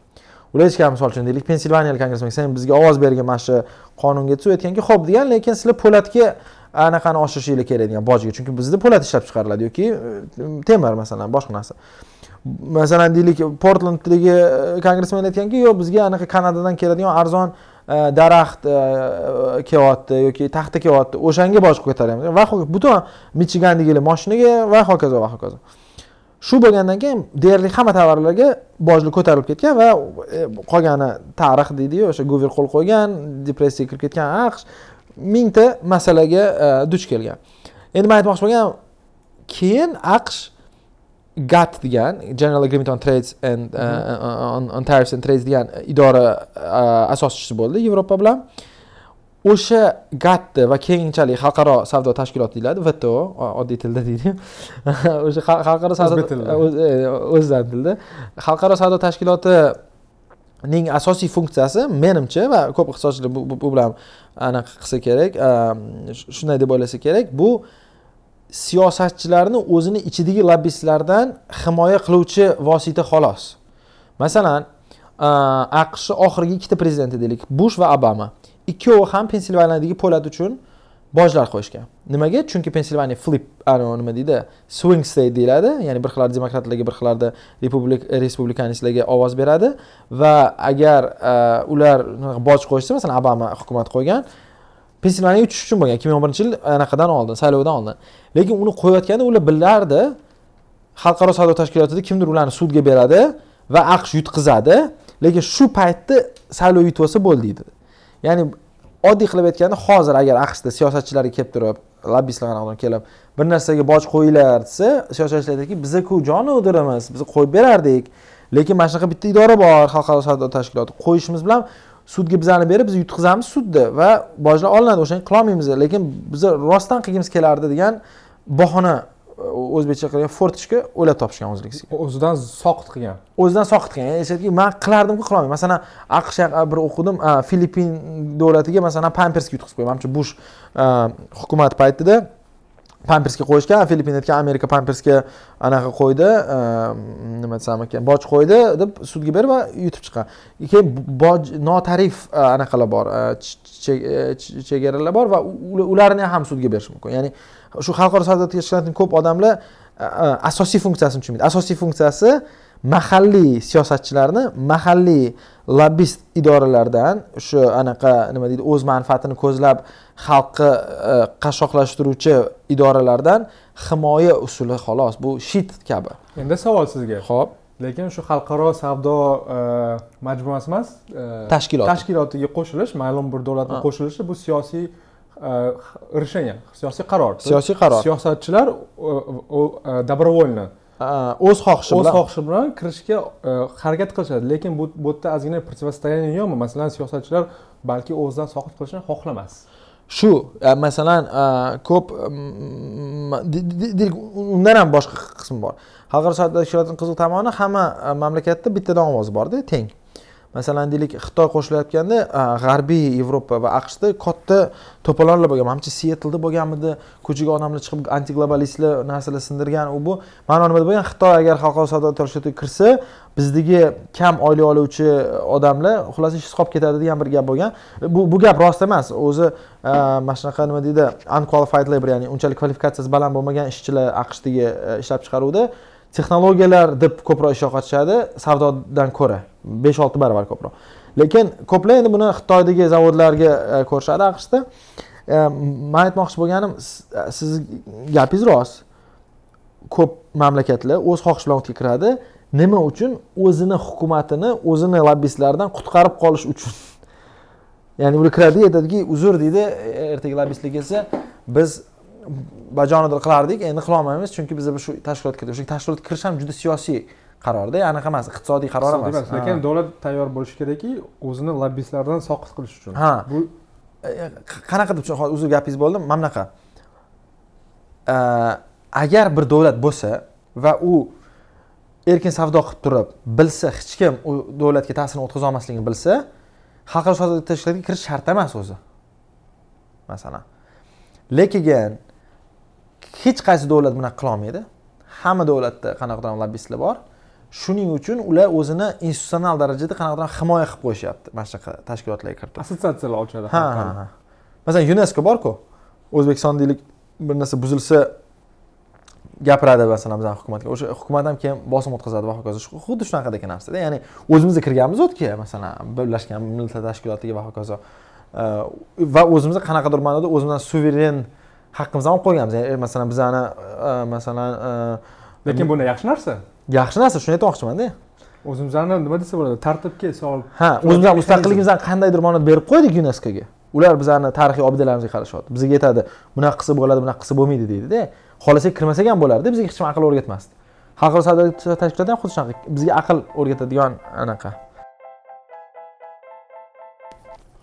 ulechka misol uchun deylik pensilvaniyalik kongressmen sen bizga ovoz bergin mana shu qonunga tuz aytganki ho'p degan lekin sizlar po'latga anaqani oshirishinglar kerak degan bojga chunki bizda po'lat ishlab chiqariladi yoki e, temir masalan boshqa narsa. Masalan deylik portlanddagi e, kongressmen aytganki yo'q bizga anaqa kanadadan keladigan arzon e, daraxt kelyapti yoki taxta kelyapti o'shanga boj ko'taryapmiz. Va butun michigandagilar moshinaga va hokazo va hokazo. Shu bo'lgandan keyin deyarli hamma tovarlarga bojlar ko'tarilib ketgan va e, qolgani tarix deydiyu o'sha guver qo'l qo'ygan depressiyaga kirib ketgan aqsh mingta masalaga e, duch kelgan endi man aytmoqchi bo'lganim keyin aqsh GATT degan General Agreement on Trades and uh, uh, on, on Tariffs and Trades degan idora uh, asoschisi bo'ldi Yevropa bilan. O'sha GATT va keyinchalik xalqaro savdo tashkiloti deyiladi, WTO oddiy tilda deydi. O'sha xalqaro savdo e, o'zidan tilda. Xalqaro savdo tashkiloti ning asosiy funksiyasi menimcha va ko'p iqtisodchilar bu, bilan anaqa qilsa kerak, shunday deb o'ylasa kerak, bu siyosatchilarni o'zini ichidagi lobbistlardan himoya qiluvchi vosita xolos masalan aqsh oxirgi ikkita prezidenti deylik bush va obama ikkovi ham pensilvaniyadagi po'lat uchun bojlar qo'yishgan. Nimaga? Chunki pensilvaniya flip nima deydi? Swing state deyiladi. Ya'ni bir xillarda demokratlarga bir xillarda republik respublikanistlarga ovoz beradi. Va agar e, ular boj qo'yishsa masalan obama hukumat qo'ygan pensilvaniyaga uchish uchun bo'lgan. Ikki ming o'n birinchi yil anaqadan oldin saylovdan oldin. Lekin uni qo'yayotganda ular bilardi xalqaro savdo tashkilotida kimdir ularni sudga beradi va aqsh yutqizadi. Lekin shu paytda saylov yutib olsa bo'ldi deydi. Ya'ni oddiy qilib aytganda hozir agar aqshda siyosatchilarga kelib turib lobbistlar qanaqadir kelib bir narsaga boj qo'yinglar desa siyosatchilar aytadiki bizaku jonu o'diramiz biz qo'yib berardik. Lekin mana shunaqa bitta idora bor xalqaro savdo tashkiloti. Qo'yishimiz bilan sudga bizani berib biz yutqizamiz sudda va bojlar olinadi o'shani qilolmaymiz. Lekin biz rostdan qilgimiz kelardi degan bahona o'zbekcha qilgan fortichka o'ylab topishgan o'zligisiga o'zidan soqit qilgan. O'zidan soqit qilgan. Ya'ni aytadiki man qilardimku qilolmayman. Masalan aqsh bir o'qidim filippin davlatiga masalan pampersga yutqizib qo'ygan manimcha bush hukumat paytida pampersga qo'yishgan filippin aytgan amerika pampersga anaqa qo'ydi nima desam ekan boj qo'ydi deb sudga berib va yutib chiqqan. Keyin boj notarif anaqalar bor chegaralar bor va ularni ham sudga berish mumkin. Ya'ni shu xalqaro savdo tashkilotining ko'p odamlar asosiy funksiyasini tushunmaydi asosiy funksiyasi mahalliy siyosatchilarni mahalliy lobbist idoralardan shu anaqa nima deydi o'z manfaatini ko'zlab xalqni e, qashshoqlashtiruvchi idoralardan himoya usuli xolos. Bu shit kabi. Endi savol sizga. Ho'p lekin shu xalqaro savdo e, majmuasi emas e, tashkilot tashkilotiga qo'shilish ma'lum bir davlatni qo'shilishi bu siyosiy решение. Siyosiy qaror siyosiy qaror siyosatchilar добровольно. O'z xohishi bilan. o'z xohishi bilan kirishga e, harakat qilishadi. Lekin bu yerda ozgina противостояние yo'qmi? Masalan siyosatchilar balki o'zidan soqit qilishni xohlamas. Shu e, masalan e, ko'p undan ham boshqa qismi bor. Xalqaro tashkilotining qiziq tomoni hamma mamlakatda bittadan ovoz borda teng masalan deylik xitoy qo'shilayotganda g'arbiy yevropa va aqshda katta to'polonlar bo'lgan manimcha sietlda bo'lganmidi ko'chaga odamlar chiqib antiglobalistlar narsalar sindirgan u bu ma'no nima bo'lgan? Xitoy agar xalqaro savdo tashkilotiga kirsa bizdagi kam oylik oluvchi odamlar xullas ishsiz qolib ketadi degan bir gap bo'lgan. Bu bu gap rost emas. O'zi mana shunaqa nima deydi unqualified labor ya'ni unchalik kvalifikatsiyasi baland bo'lmagan ishchilar aqshdagi e, ishlab chiqaruvda. Texnologiyalar deb ko'proq ish savdodan ko'ra. Besh olti baravar ko'proq. Lekin ko'plar endi buni xitoydagi zavodlarga e, ko'rishadi aqshda. E, man aytmoqchi bo'lganim siz gapingiz rost. Ko'p mamlakatlar o'z xohishi bilan o'tga kiradi. Nima uchun? O'zini hukumatini o'zini lobbistlaridan qutqarib qolish uchun. Ya'ni ular kiradi aytadiki uzr deydi e, ertaga lobbistlar kelsa biz bajonidil qilardik endi qilolmaymiz chunki biz shu tashkilotga o'sha tashkilotga kirish ham juda siyosiy qarorda anaqa emas iqtisodiy qaror emas. lekin davlat tayyor bo'lishi kerakki o'zini lobbistlaridan soqit qilish uchun. Ha. bu E, qanaqa deb hozir uzr gapingiz bo'ldi? Mana bunaqa E, agar bir davlat bo'lsa va u erkin savdo qilib turib bilsa hech kim u davlatga ta'sirini o'tkaza olmasligini bilsa xalqaro savdo tashkilotiga kirish shart emas o'zi. Masalan. Lekin hech qaysi davlat bunaqa qilolmaydi hamma davlatda qanaqadir lobbistlar bor. Shuning uchun ular o'zini institutsional darajada qanaqadir himoya qilib qo'yishyapti mana shunaqa tashkilotlarga kiritib assotsiatsiyalar ochadi ha ha ha. Masalan yunesko borku. O'zbekiston deylik bir narsa buzilsa gapiradi masalan bizani hukumatga. O'sha hukumat ham keyin bosim o'tkazadi va hokazo. Xuddi shunaqadagi narsada. Ya'ni o'zimizda kirganmiz o'tga masalan birlashgan millatlar tashkilotiga va hokazo. Va o'zimizda qanaqadir ma'noda o'zimizdan suveren haqqimizni olib qo'yganmiz ya'ni masalan bizani e, masalan e, lekin bu yaxshi narsa. Yaxshi narsa shuni aytmoqchimanda. O'zimizni nima desa bo'ladi? Tartibga solib ha o'zimizni mustaqilligimizni qandaydir ma'noda berib qo'ydik yuneskoga ular bizani tarixiy obidalarimizni qarashyapti. Bizga aytadi bunaqa qilsa bo'ladi bunaqa qilsa bo'lmaydi deydida. Xohlasak kirmasak ham bo'lardi bizga hech kim aql o'rgatmasdi. Xalqaro savdo tashkiloti ham xuddi shunaqa. Bizga aql o'rgatadigan anaqa.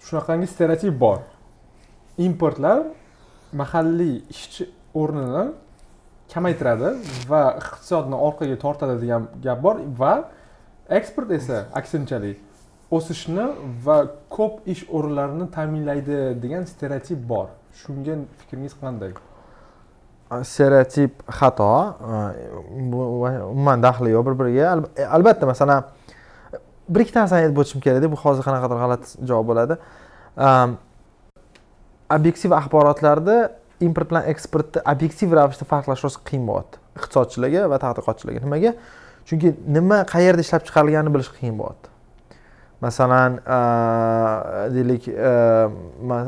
Shunaqangi stereotip bor. Importlar mahalliy ishchi o'rnini kamaytiradi va iqtisodni orqaga tortadi degan gap bor va eksport esa aksinchalik o'sishni va ko'p ish o'rinlarini ta'minlaydi degan stereotip bor. Shunga fikringiz qanday? Stereotip xato bu umuman daxli yo'q bir biriga e, albatta masalan bir ikkita narsani aytib o'tishim kerakda bu hozir qanaqadir g'alati javob bo'ladi. Obyektiv axborotlarda import bilan eksportni obyektiv ravishda farqlash rosa qiyin bo'lyapti iqtisodchilarga va tadqiqotchilarga nimaga? Chunki nima qayerda ishlab chiqarilganini bilish qiyin bo'lyapti masalan deylik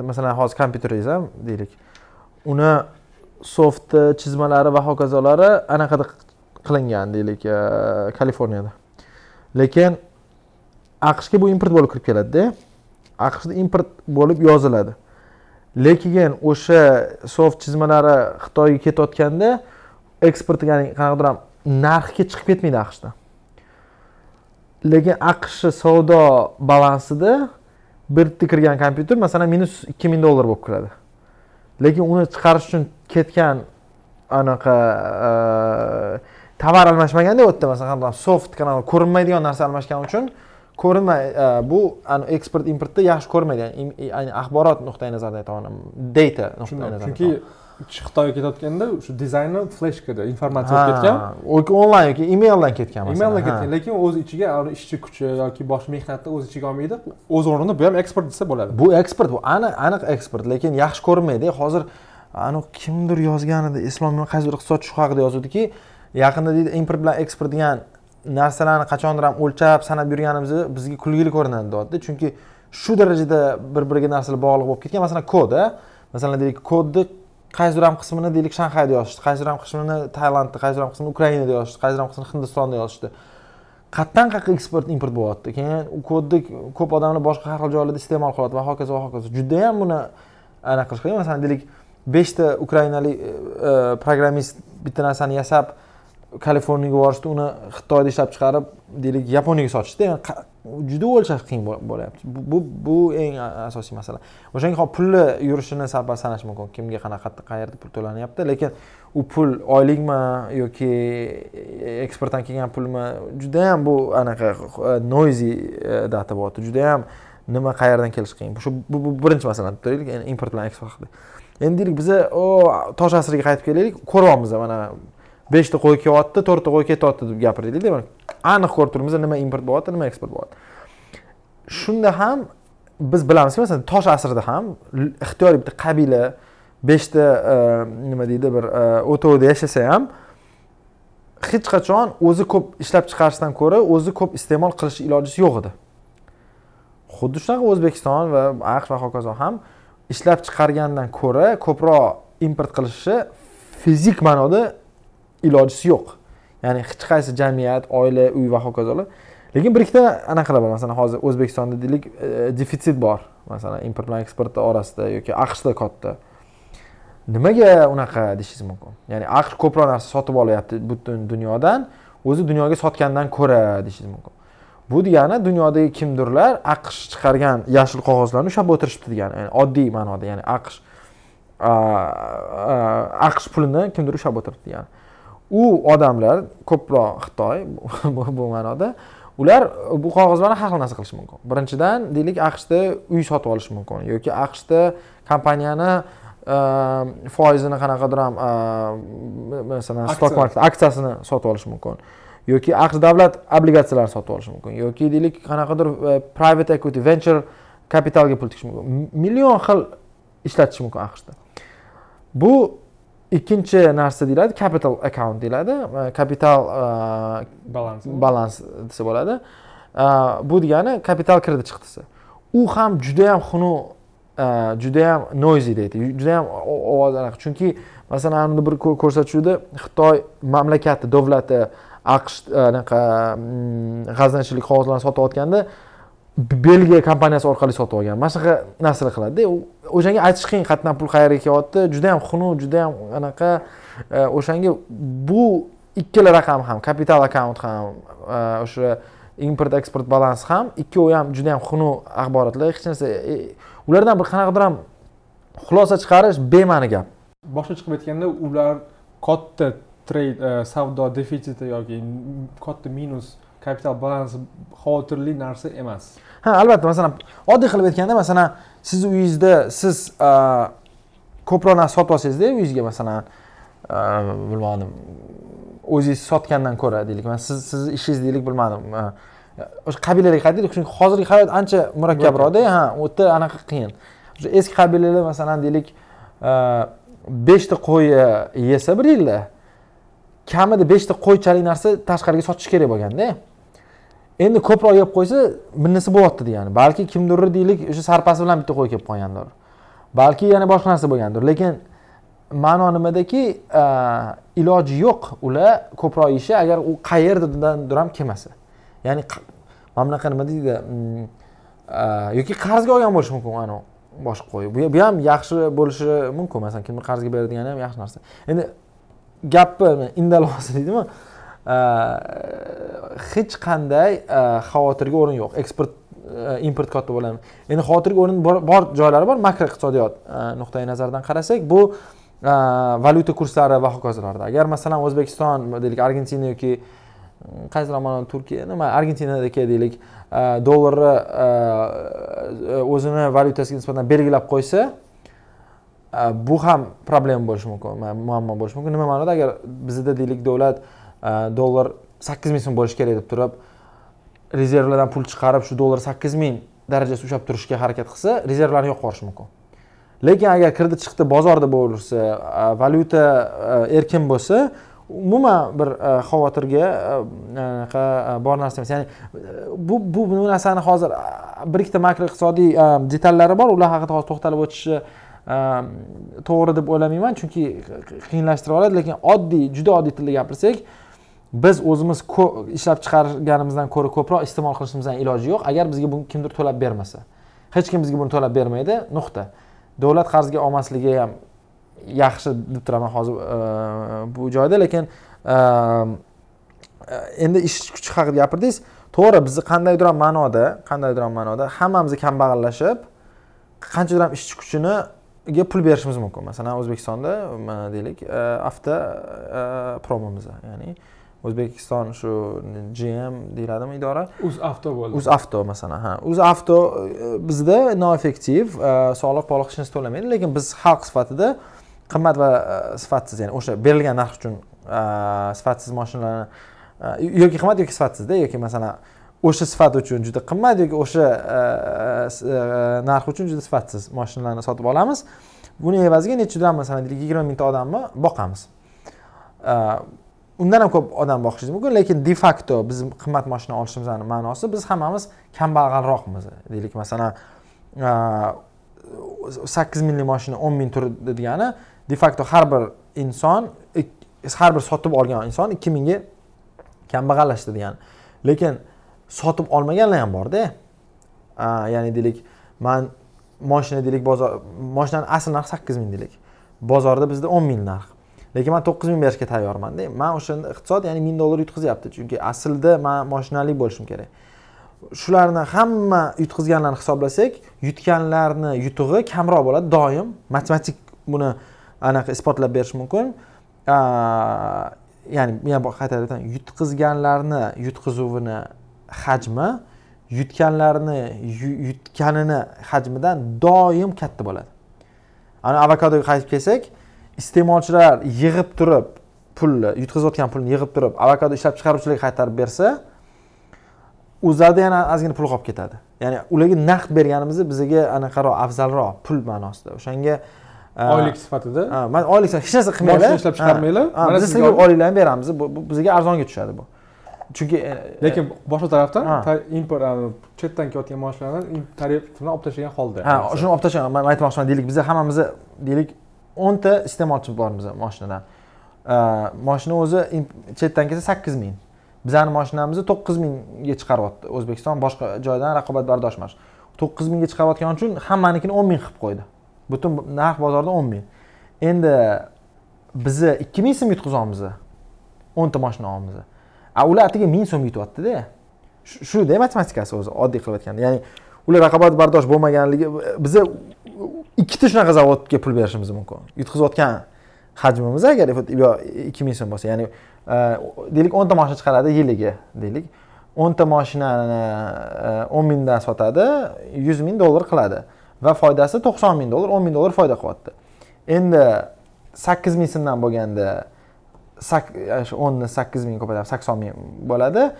masalan hozir kompyuteringiz ham deylik. Uni softi chizmalari va hokazolari anaqada qilingan deylik kaliforniyada. Lekin aqshga bu import bo'lib kirib keladida. Aqshda import bo'lib yoziladi. Lekin o'sha soft chizmalari xitoyga ketayotganda eksporti ya'ni qanaqadir ham narxga chiqib ketmaydi aqshda. Lekin aqshni savdo balansida bitta kirgan kompyuter masalan minus ikki ming dollar bo'lib kiradi. Lekin uni chiqarish uchun ketgan anaqa e, tovar almashmaganda u yerda masalan soft qanaqa ko'rinmaydigan narsa almashgani uchun ko'rinmay e, bu eksport importda yaxshi ko'rmaydi ya'ni axborot nuqtai nazaridan aytyapman data nuqtai nazaridan chunki xitoyga ketayotganda o'sha dizayni fleshkada informatsiya olib ketgan. onlayn yoki emaildan ketgan Ha. ketgan lekin o'z ichiga ishchi kuchi yoki boshqa mehnatni o'z ichiga olmaydi o'z o'rnida bu ham eksport desa bo'ladi. Bu eksport bu aniq aniq eksport lekin yaxshi ko'rinmaydi. Hozir aniq kimdir yozgan edi eslolmayman qaysidir iqtisodchi shu haqida yozuvdiki yaqinda deydi import bilan eksport degan narsalarni qachondir ham o'lchab sanab yurganimiz bizga kulgili ko'rinadi deyapti. Chunki shu darajada bir biriga narsalar bog'liq bo'lib ketgan. Masalan kod a. Masalan deylik kodni qaysidir ham qismini deylik shanxayda yozishdi qaysidir ham qismini tailandda qaysidir ham qismini ukrainada yozishdi qaysidir ham qismini hindistonda yozishdi. Qayerdan qayerga eksport import bo'lyapti. Keyin u kodni ko'p odamlar boshqa har xil joylarda iste'mol qilyapti va hokazo va hokazo. Judayam buni anaqa qilish qiyin. Masalan deylik beshta ukrainalik e, e, programmist bitta narsani yasab kaliforniyaga borishdi uni xitoyda ishlab chiqarib deylik yaponiyaga sotishda Yani juda o'lchash qiyin bo'lyapti. Bu, bu eng asosiy masala. O'shanga hop pulni yurishini sabab sanash mumkin. Kimga qanaqa qayerda pul to'lanyapti lekin u pul oylikmi yoki eksportdan kelgan pulmi? Judayam bu anaqa e, noizi e, data bo'lyapti. Judayam nima qayerdan kelishi qiyin. Shu bu, bu birinchi masala deylik yani import bilan eksport haqida endi deylik biza o tosh asriga qaytib kelaylik ko'ryapmiz mana beshta qo'y kelyapti to'rtta qo'y ketyapti deb gapiraylikda mana aniq ko'rib turibmiz nima import bo'lyapti nima eksport bo'lyapti. Shunda ham biz bilamizki masalan tosh asrida ham ixtiyoriy bitta qabila beshta e, nima deydi bir e, o'tovda yashasa ham hech qachon o'zi ko'p ishlab chiqarishdan ko'ra o'zi ko'p iste'mol qilish ilojisi yo'q edi. Xuddi shunaqa o'zbekiston va aqsh va hokazo ham ishlab chiqargandan ko'ra ko'proq import qilishi fizik ma'noda ilojisi yo'q. Ya'ni hech qaysi jamiyat oila uy va hokazolar. Lekin bir ikkita anaqalar bor masalan hozir o'zbekistonda deylik e, defitsit bor. Masalan import bilan eksport orasida yoki aqshda katta. Nimaga unaqa deyishingiz mumkin? Ya'ni aqsh ko'proq narsa sotib olyapti butun dunyodan o'zi dunyoga sotgandan ko'ra deyishingiz mumkin. Bu degani dunyodagi kimdirlar aqsh chiqargan yashil qog'ozlarni ushlab o'tirishibdi degani ya'ni oddiy ma'noda ya'ni aqsh aqsh pulini kimdir ushlab o'tiribdi degani. U odamlar ko'proq xitoy bu ma'noda ular bu qog'ozlarni har xil narsa qilishi mumkin. Birinchidan deylik aqshda uy sotib olishi mumkin yoki aqshda kompaniyani foizini qanaqadir ham masalan stok market aksiyasini sotib olishi mumkin yoki aqsh davlat obligatsiyalarini sotib olishi mumkin yoki deylik qanaqadir private equity venture kapitalga pul tikish mumkin. Million xil ishlatish mumkin aqshda. Bu ikkinchi narsa deyiladi capital account deyiladi. Kapital balans balans desa bo'ladi. Bu degani kapital kredit chiqitisi. U ham judayam xunuk judayam noisy deydi. Judayam ovoz anaqa chunki masalan bir ko'rsatuvda xitoy mamlakati davlati aqsh anaqa mm, g'aznachilik qog'ozlarini sotayotganda belgiya kompaniyasi orqali sotib olgan. Mana shunaqa narsalar qiladida o'shanga aytish qiyin qayerdan pul qayerga kelyapti juda yam xunuk juda yam anaqa e, o'shanga bu ikkala raqam ham kapital akkaunt ham e, o'sha import eksport balans ham ikkovi ham juda yam xunuk axborotlar. Hech narsa e, ulardan bir qanaqadir ham xulosa chiqarish bema'ni gap. Boshqa chiqib aytganda ular katta trade savdo defitsiti yoki katta minus kapital balansi xavotirli narsa emas. Ha albatta masalan oddiy qilib aytganda masalan sizni uyingizda siz ko'proq narsa sotib olsangizda uyingizga masalan bilmadim o'zingiz sotgandan ko'ra deylik siz sizni ishingiz deylik bilmadim o'sha qabilalarga qaytaylik chunki hozirgi hayot ancha murakkabroqda ha u yerda anaqa qiyin. O'sha eski qabilalar masalan deylik beshta qo'yni yesa bir yilda kamida beshta qo'ychalik narsa tashqariga sotish kerak bo'lganda endi ko'proq yeb qo'ysa minnisi bo'lyapti degani. Balki kimdir deylik o'sha sarpasi bilan bitta qo'y kelib qolgandir. Balki yana boshqa narsa bo'lgandir. Lekin ma'no nimadaki iloji yo'q ular ko'proq yeyishi agar u qayerdandir ham kelmasa. Ya'ni mana bunaqa nima deydi mm, yoki qarzga olgan bo'lishi mumkin anavi boshqa qo'y. Bu ham yaxshi bo'lishi mumkin. Masalan kimdir qarzga beradigan ham yaxshi narsa. Endi gapni indalosi deydimi? Э, hech qanday э, xavotirga o'rin yo'q. Eksport э, import kotib bo'ladimi endi xavotirga o'rin bor joylari bor. Makro iqtisodiyot e, nuqtai nazaridan qarasak bu e, valyuta kurslari va hokazolarda. Agar masalan o'zbekiston deylik argentina yoki mm, qaysi mana turkiya nima argentinadagi deylik e, dollarni o'zini valyutasiga nisbatan belgilab qo'ysa bu ham problema bo'lishi mumkin muammo bo'lishi mumkin. Nima ma'noda? Agar bizda deylik davlat Э, dollar sakkiz ming so'm bo'lishi kerak deb turib rezervlardan pul chiqarib shu dollar sakkiz ming darajasida ushlab turishga harakat qilsa rezervlarni yo'q qilishi mumkin. Lekin agar kirdi chiqdi bozorda bo'lsa э, valyuta э, erkin bo'lsa umuman bir xavotirga e, anaqa e, bor narsa emas. Ya'ni e, bu bu bu narsani hozir bir ikkita makro iqtisodiy detallari bor. Ular haqida hozir to'xtalib o'tishni to'g'ri deb o'ylamayman. Chunki qiyinlashtirib oladi. Lekin oddiy juda oddiy tilda gapirsak biz o'zimiz ishlab chiqarganimizdan ko'ra ko'proq iste'mol qilishimizdan iloji yo'q. Agar bizga buni kimdir to'lab bermasa. Hech kim bizga buni to'lab bermaydi. Nuqta. Davlat qarzga olmasligi ham yaxshi deb turaman hozir e, bu joyda. Lekin e, e, endi ish kuchi haqida gapirdingiz to'g'ri bizni qandaydir ma'noda qandaydir ma'noda hammamiz kambag'allashib qanchadir ham ishchi kuchiniga pul berishimiz mumkin. Masalan o'zbekistonda mana deylik avto promimiz ya'ni o'zbekiston shu gm deyiladimi idora? Uzavto bo'ldi. Uzavto masalan ha. Uzavto e, bizda noeffektiv e, soliq poliq hech narsa to'lamaydi lekin biz xalq sifatida qimmat va e, sifatsiz ya'ni o'sha berilgan narx uchun sifatsiz mashinalarni yoki qimmat yoki sifatsizda yoki masalan o'sha sifat uchun juda qimmat yoki o'sha narx uchun juda sifatsiz mashinalarni sotib olamiz. Buni evaziga nechidan masalan deylik yigirma mingta odamni boqamiz undan ham ko'p odam boqishingiz mumkin lekin de facto biz qimmat moshina olishimizni ma'nosi biz hammamiz kambag'alroqmiz. Deylik masalan sakkiz minglik moshina o'n ming turdi degani de facto har bir inson har bir sotib olgan inson ikki mingga kambag'allashdi degani lekin sotib olmaganlar ham borda ya'ni deylik man moshina deylik bozor moshinani asl narxi sakkiz ming deylik. Bozorda bizda o'n ming narx lekin man to'qqiz ming berishga tayyormanda man o'shanda iqtisod ya'ni ming dollar yutqizyapti. Chunki aslida man moshinali bo'lishim kerak. Shularni hamma yutqizganlarni hisoblasak yutganlarni yutug'i kamroq bo'ladi doim. Matematik buni anaqa isbotlab berish mumkin. Ya'ni yana qaytarib aytaman yutqizganlarni yutqizuvini hajmi yutganlarni yutganini hajmidan doim katta bo'ladi. Ana avokadoga qaytib kelsak iste'molchilar yig'ib turib pulni yutqazayotgan pulni yig'ib turib avokado ishlab chiqaruvchilarga qaytarib bersa o'zlarida yana ozgina pul qolib ketadi. Ya'ni ularga naqd berganimiz bizga anaqaroq afzalroq pul ma'nosida. O'shanga oylik sifatida? man oylik hech narsa qilmanglar ishlab chiqarmanglar. Biz sizga oyliklarni beramiz. Bizga arzonga tushadi bu. Chunki e, lekin boshqa tarafdan import chetdan kelayotgan mashinalarni tarif bilan olib tashlagan holda. Ha shuni olib tashlagan man aytmoqchiman deylik biza hammamiz deylik o'nta iste'molchi bor bizni moshinadan. Moshina o'zi chetdan kelsa sakkiz ming. Bizani moshinamizni to'qqiz mingga chiqaryapti. O'zbekiston boshqa joydan raqobatbardosh emas to'qqiz mingga chiqarayotgani uchun hammanikini o'n ming qilib qo'ydi. Butun narx bozorda o'n ming. Endi bizni ikki ming so'm yutqizyapmiz o'nta moshina olamiz a ular atigi ming so'm yutyaptida. Shuda matematikasi o'zi oddiy qilib aytganda ya'ni ular raqobatbardosh bo'lmaganligi biza ikkita shunaqa zavodga pul berishimiz mumkin. Yutqazayotgan hajmimiz agar yo ikki ming so'm bo'lsa ya'ni e, deylik o'nta moshina chiqaradi yiliga deylik. O'nta moshinani e, o'n mingdan sotadi yuz ming dollar qiladi va foydasi to'qson ming dollar o'n ming dollar foyda qilyapti. Endi sakkiz ming so'mdan bo'lganda e, shu o'nni sakkiz ming ko'paytirib sakson ming bo'ladi.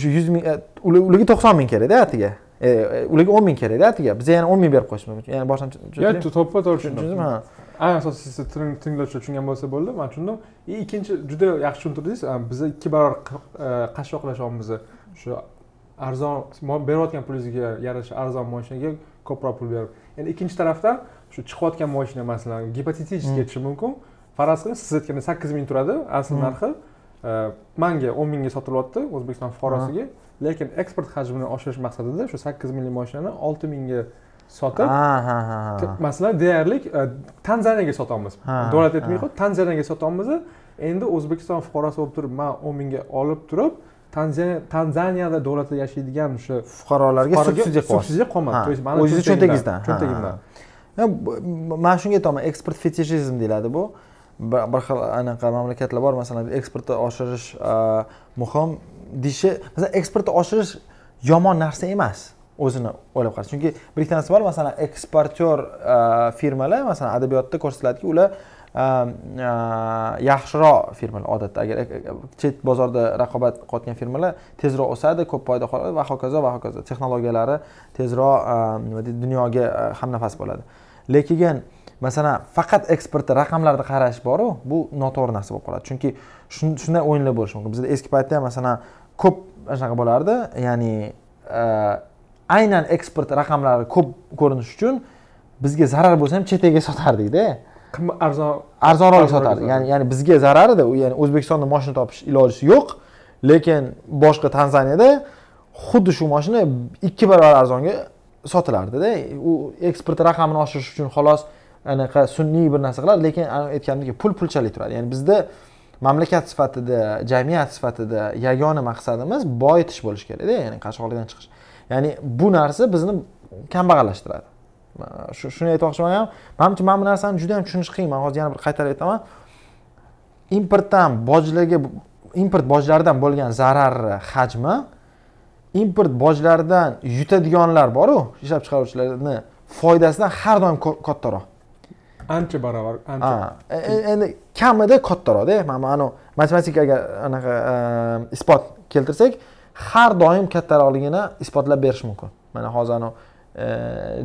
Shu yuz ming ularga to'qson ming kerakda atiga ularga o'n ming kerakda atiga biza yana o'n ming berib qo'yishimiz mumkin. Ya'ni boshdan yo'q to'ppa to'g'ri tushundim. Ha. Eng asosiysi tinglovchilar tushungan bo'lsa bo'ldi man tushundim. И ikkinchi juda yaxshi tushuntirdingiz. Biza ikki barobar qashshoqlashyapmiz shu arzon berayotgan pulingizga yarasha arzon moshinaga ko'proq pul berib. Endi ikkinchi tarafdan shu chiqayotgan moshina masalan gipotetiически hmm. aytishim mumkin. Faraz qiling siz aytganda sakkiz ming turadi asl narxi. Manga o'n mingga sotilyapti o'zbekiston fuqarosiga lekin eksport hajmini oshirish maqsadida shu sakkiz minglik mashinani olti mingga sotib masalan deyarli e, tanzaniyaga sotamiz. Davlat aytmayku tanzaniyaga sotyapmiz endi o'zbekiston fuqarosi bo'lib turib man o'n mingga olib turib tanzaniyada davlatda yashaydigan o'sha fuqarolarga subsidiya subsidiya qolmadi to есть o'zizni cho'ntagingizdan cho'ntagimdan man shunga aytyapman eksport fetishizm deyiladi bu. Bir xil anaqa mamlakatlar bor masalan eksportni oshirish muhim deyishi masalan eksportni oshirish yomon narsa emas o'zini o'ylab qarash chunki bir ikkita narsa bor masalan eksportyor e, firmalar masalan adabiyotda ko'rsatiladiki ular e, e, yaxshiroq firmalar odatda. Agar chet bozorda raqobat qilayotgan firmalar tezroq o'sadi ko'p foyda qoladi va hokazo va hokazo texnologiyalari tezroq nima deydi dunyoga hamnafas bo'ladi. Lekin masalan faqat eksportda raqamlarni qarash boru bu noto'g'ri narsa bo'lib qoladi. Chunki shunday o'yinlar bo'lishi mumkin. Bizda eski paytda ham masalan ko'p shunaqa bo'lardi. Ya'ni e, aynan eksport raqamlari ko'p ko'rinishi uchun bizga zarar bo'lsa ham chet elga sotardikda qimmat arzon arzonroq sotardi ya'ni ya'ni bizga zarar edi ya'ni o'zbekistonda moshina topish ilojisi yo'q. Lekin boshqa tanzaniyada xuddi shu moshina ikki barobar arzonga sotilardida u eksport raqamini oshirish uchun xolos anaqa sun'iy bir narsa qiladi lekin aytganimdek pul pulchalik turadi. Ya'ni bizda mamlakat sifatida jamiyat sifatida yagona maqsadimiz boyitish bo'lishi kerakda ya'ni qashqoqlikdan chiqish. Ya'ni bu narsa bizni kambag'allashtiradi. Shuni aytmoqchiman manimcha mana bu narsani juda yam tushunish qiyin. Man hozir yana bir qaytarib aytaman. Importdan bojlarga import bojlaridan bo'lgan zararni hajmi import bojlaridan yutadiganlar boru ishlab chiqaruvchilarni foydasidan har doim kattaroq. Ancha barobar ancha ah, e, e, endi kamida kattaroqda mana anavi matematikaga anaqa ehm, isbot keltirsak har doim kattaroqligini isbotlab berish mumkin. Mana hozir anavi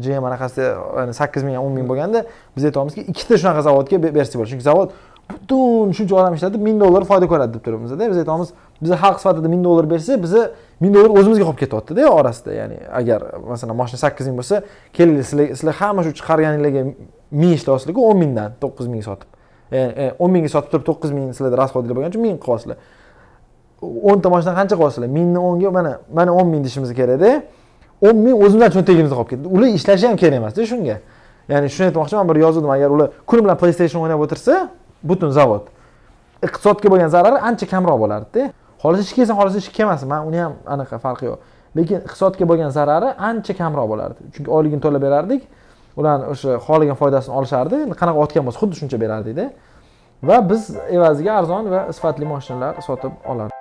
gm anaqasida sakkiz ming o'n ming bo'lganda biz aytyapmizki ikkita shunaqa zavodga bersak bo'ladi. Chunki zavod butun shuncha odam ishlatib ming dollar foyda ko'radi deb turibmizda biz aytamiz biz xalq sifatida ming dollar bersa bizni ming dollar o'zimizga qolib ketyaptida orasida. Ya'ni agar masalan mashina sakkiz ming bo'lsa kelinglar sizlar hamma shu chiqarganinglarga ming ishlayapsizlarku o'n mingdan to'qqiz ming sotib. E, o'n mingga sotib turib to'qqiz ming sizlarda расходinglar bo'lgani uchun ming qilyapsizlar o'nta mashina qancha qilyapsizlar mingni o'nga mana mana o'n ming deyishimiz kerakda o'n ming o'zimizdan cho'ntagimizda qolib ketdi. Ular ishlashi ham kerak emasda shunga. Ya'ni shuni aytmoqchiman bir yozuvdim agar ular kuni bilan playstation o'ynab o'tirsa butun zavod iqtisodga bo'lgan zarari ancha kamroq bo'lardida xohlasa ishga kelsin xohlasa ishga kelmasin man uni ham anaqa farqi yo'q. Lekin iqtisodga bo'lgan zarari ancha kamroq bo'lardi. Chunki oyligini to'lab berardik. Ularni o'sha xohlagan foydasini olishardi. Endi qanaqa otgan bo'lsa xuddi shuncha berardikda va biz evaziga arzon va sifatli mashinalar sotib olardik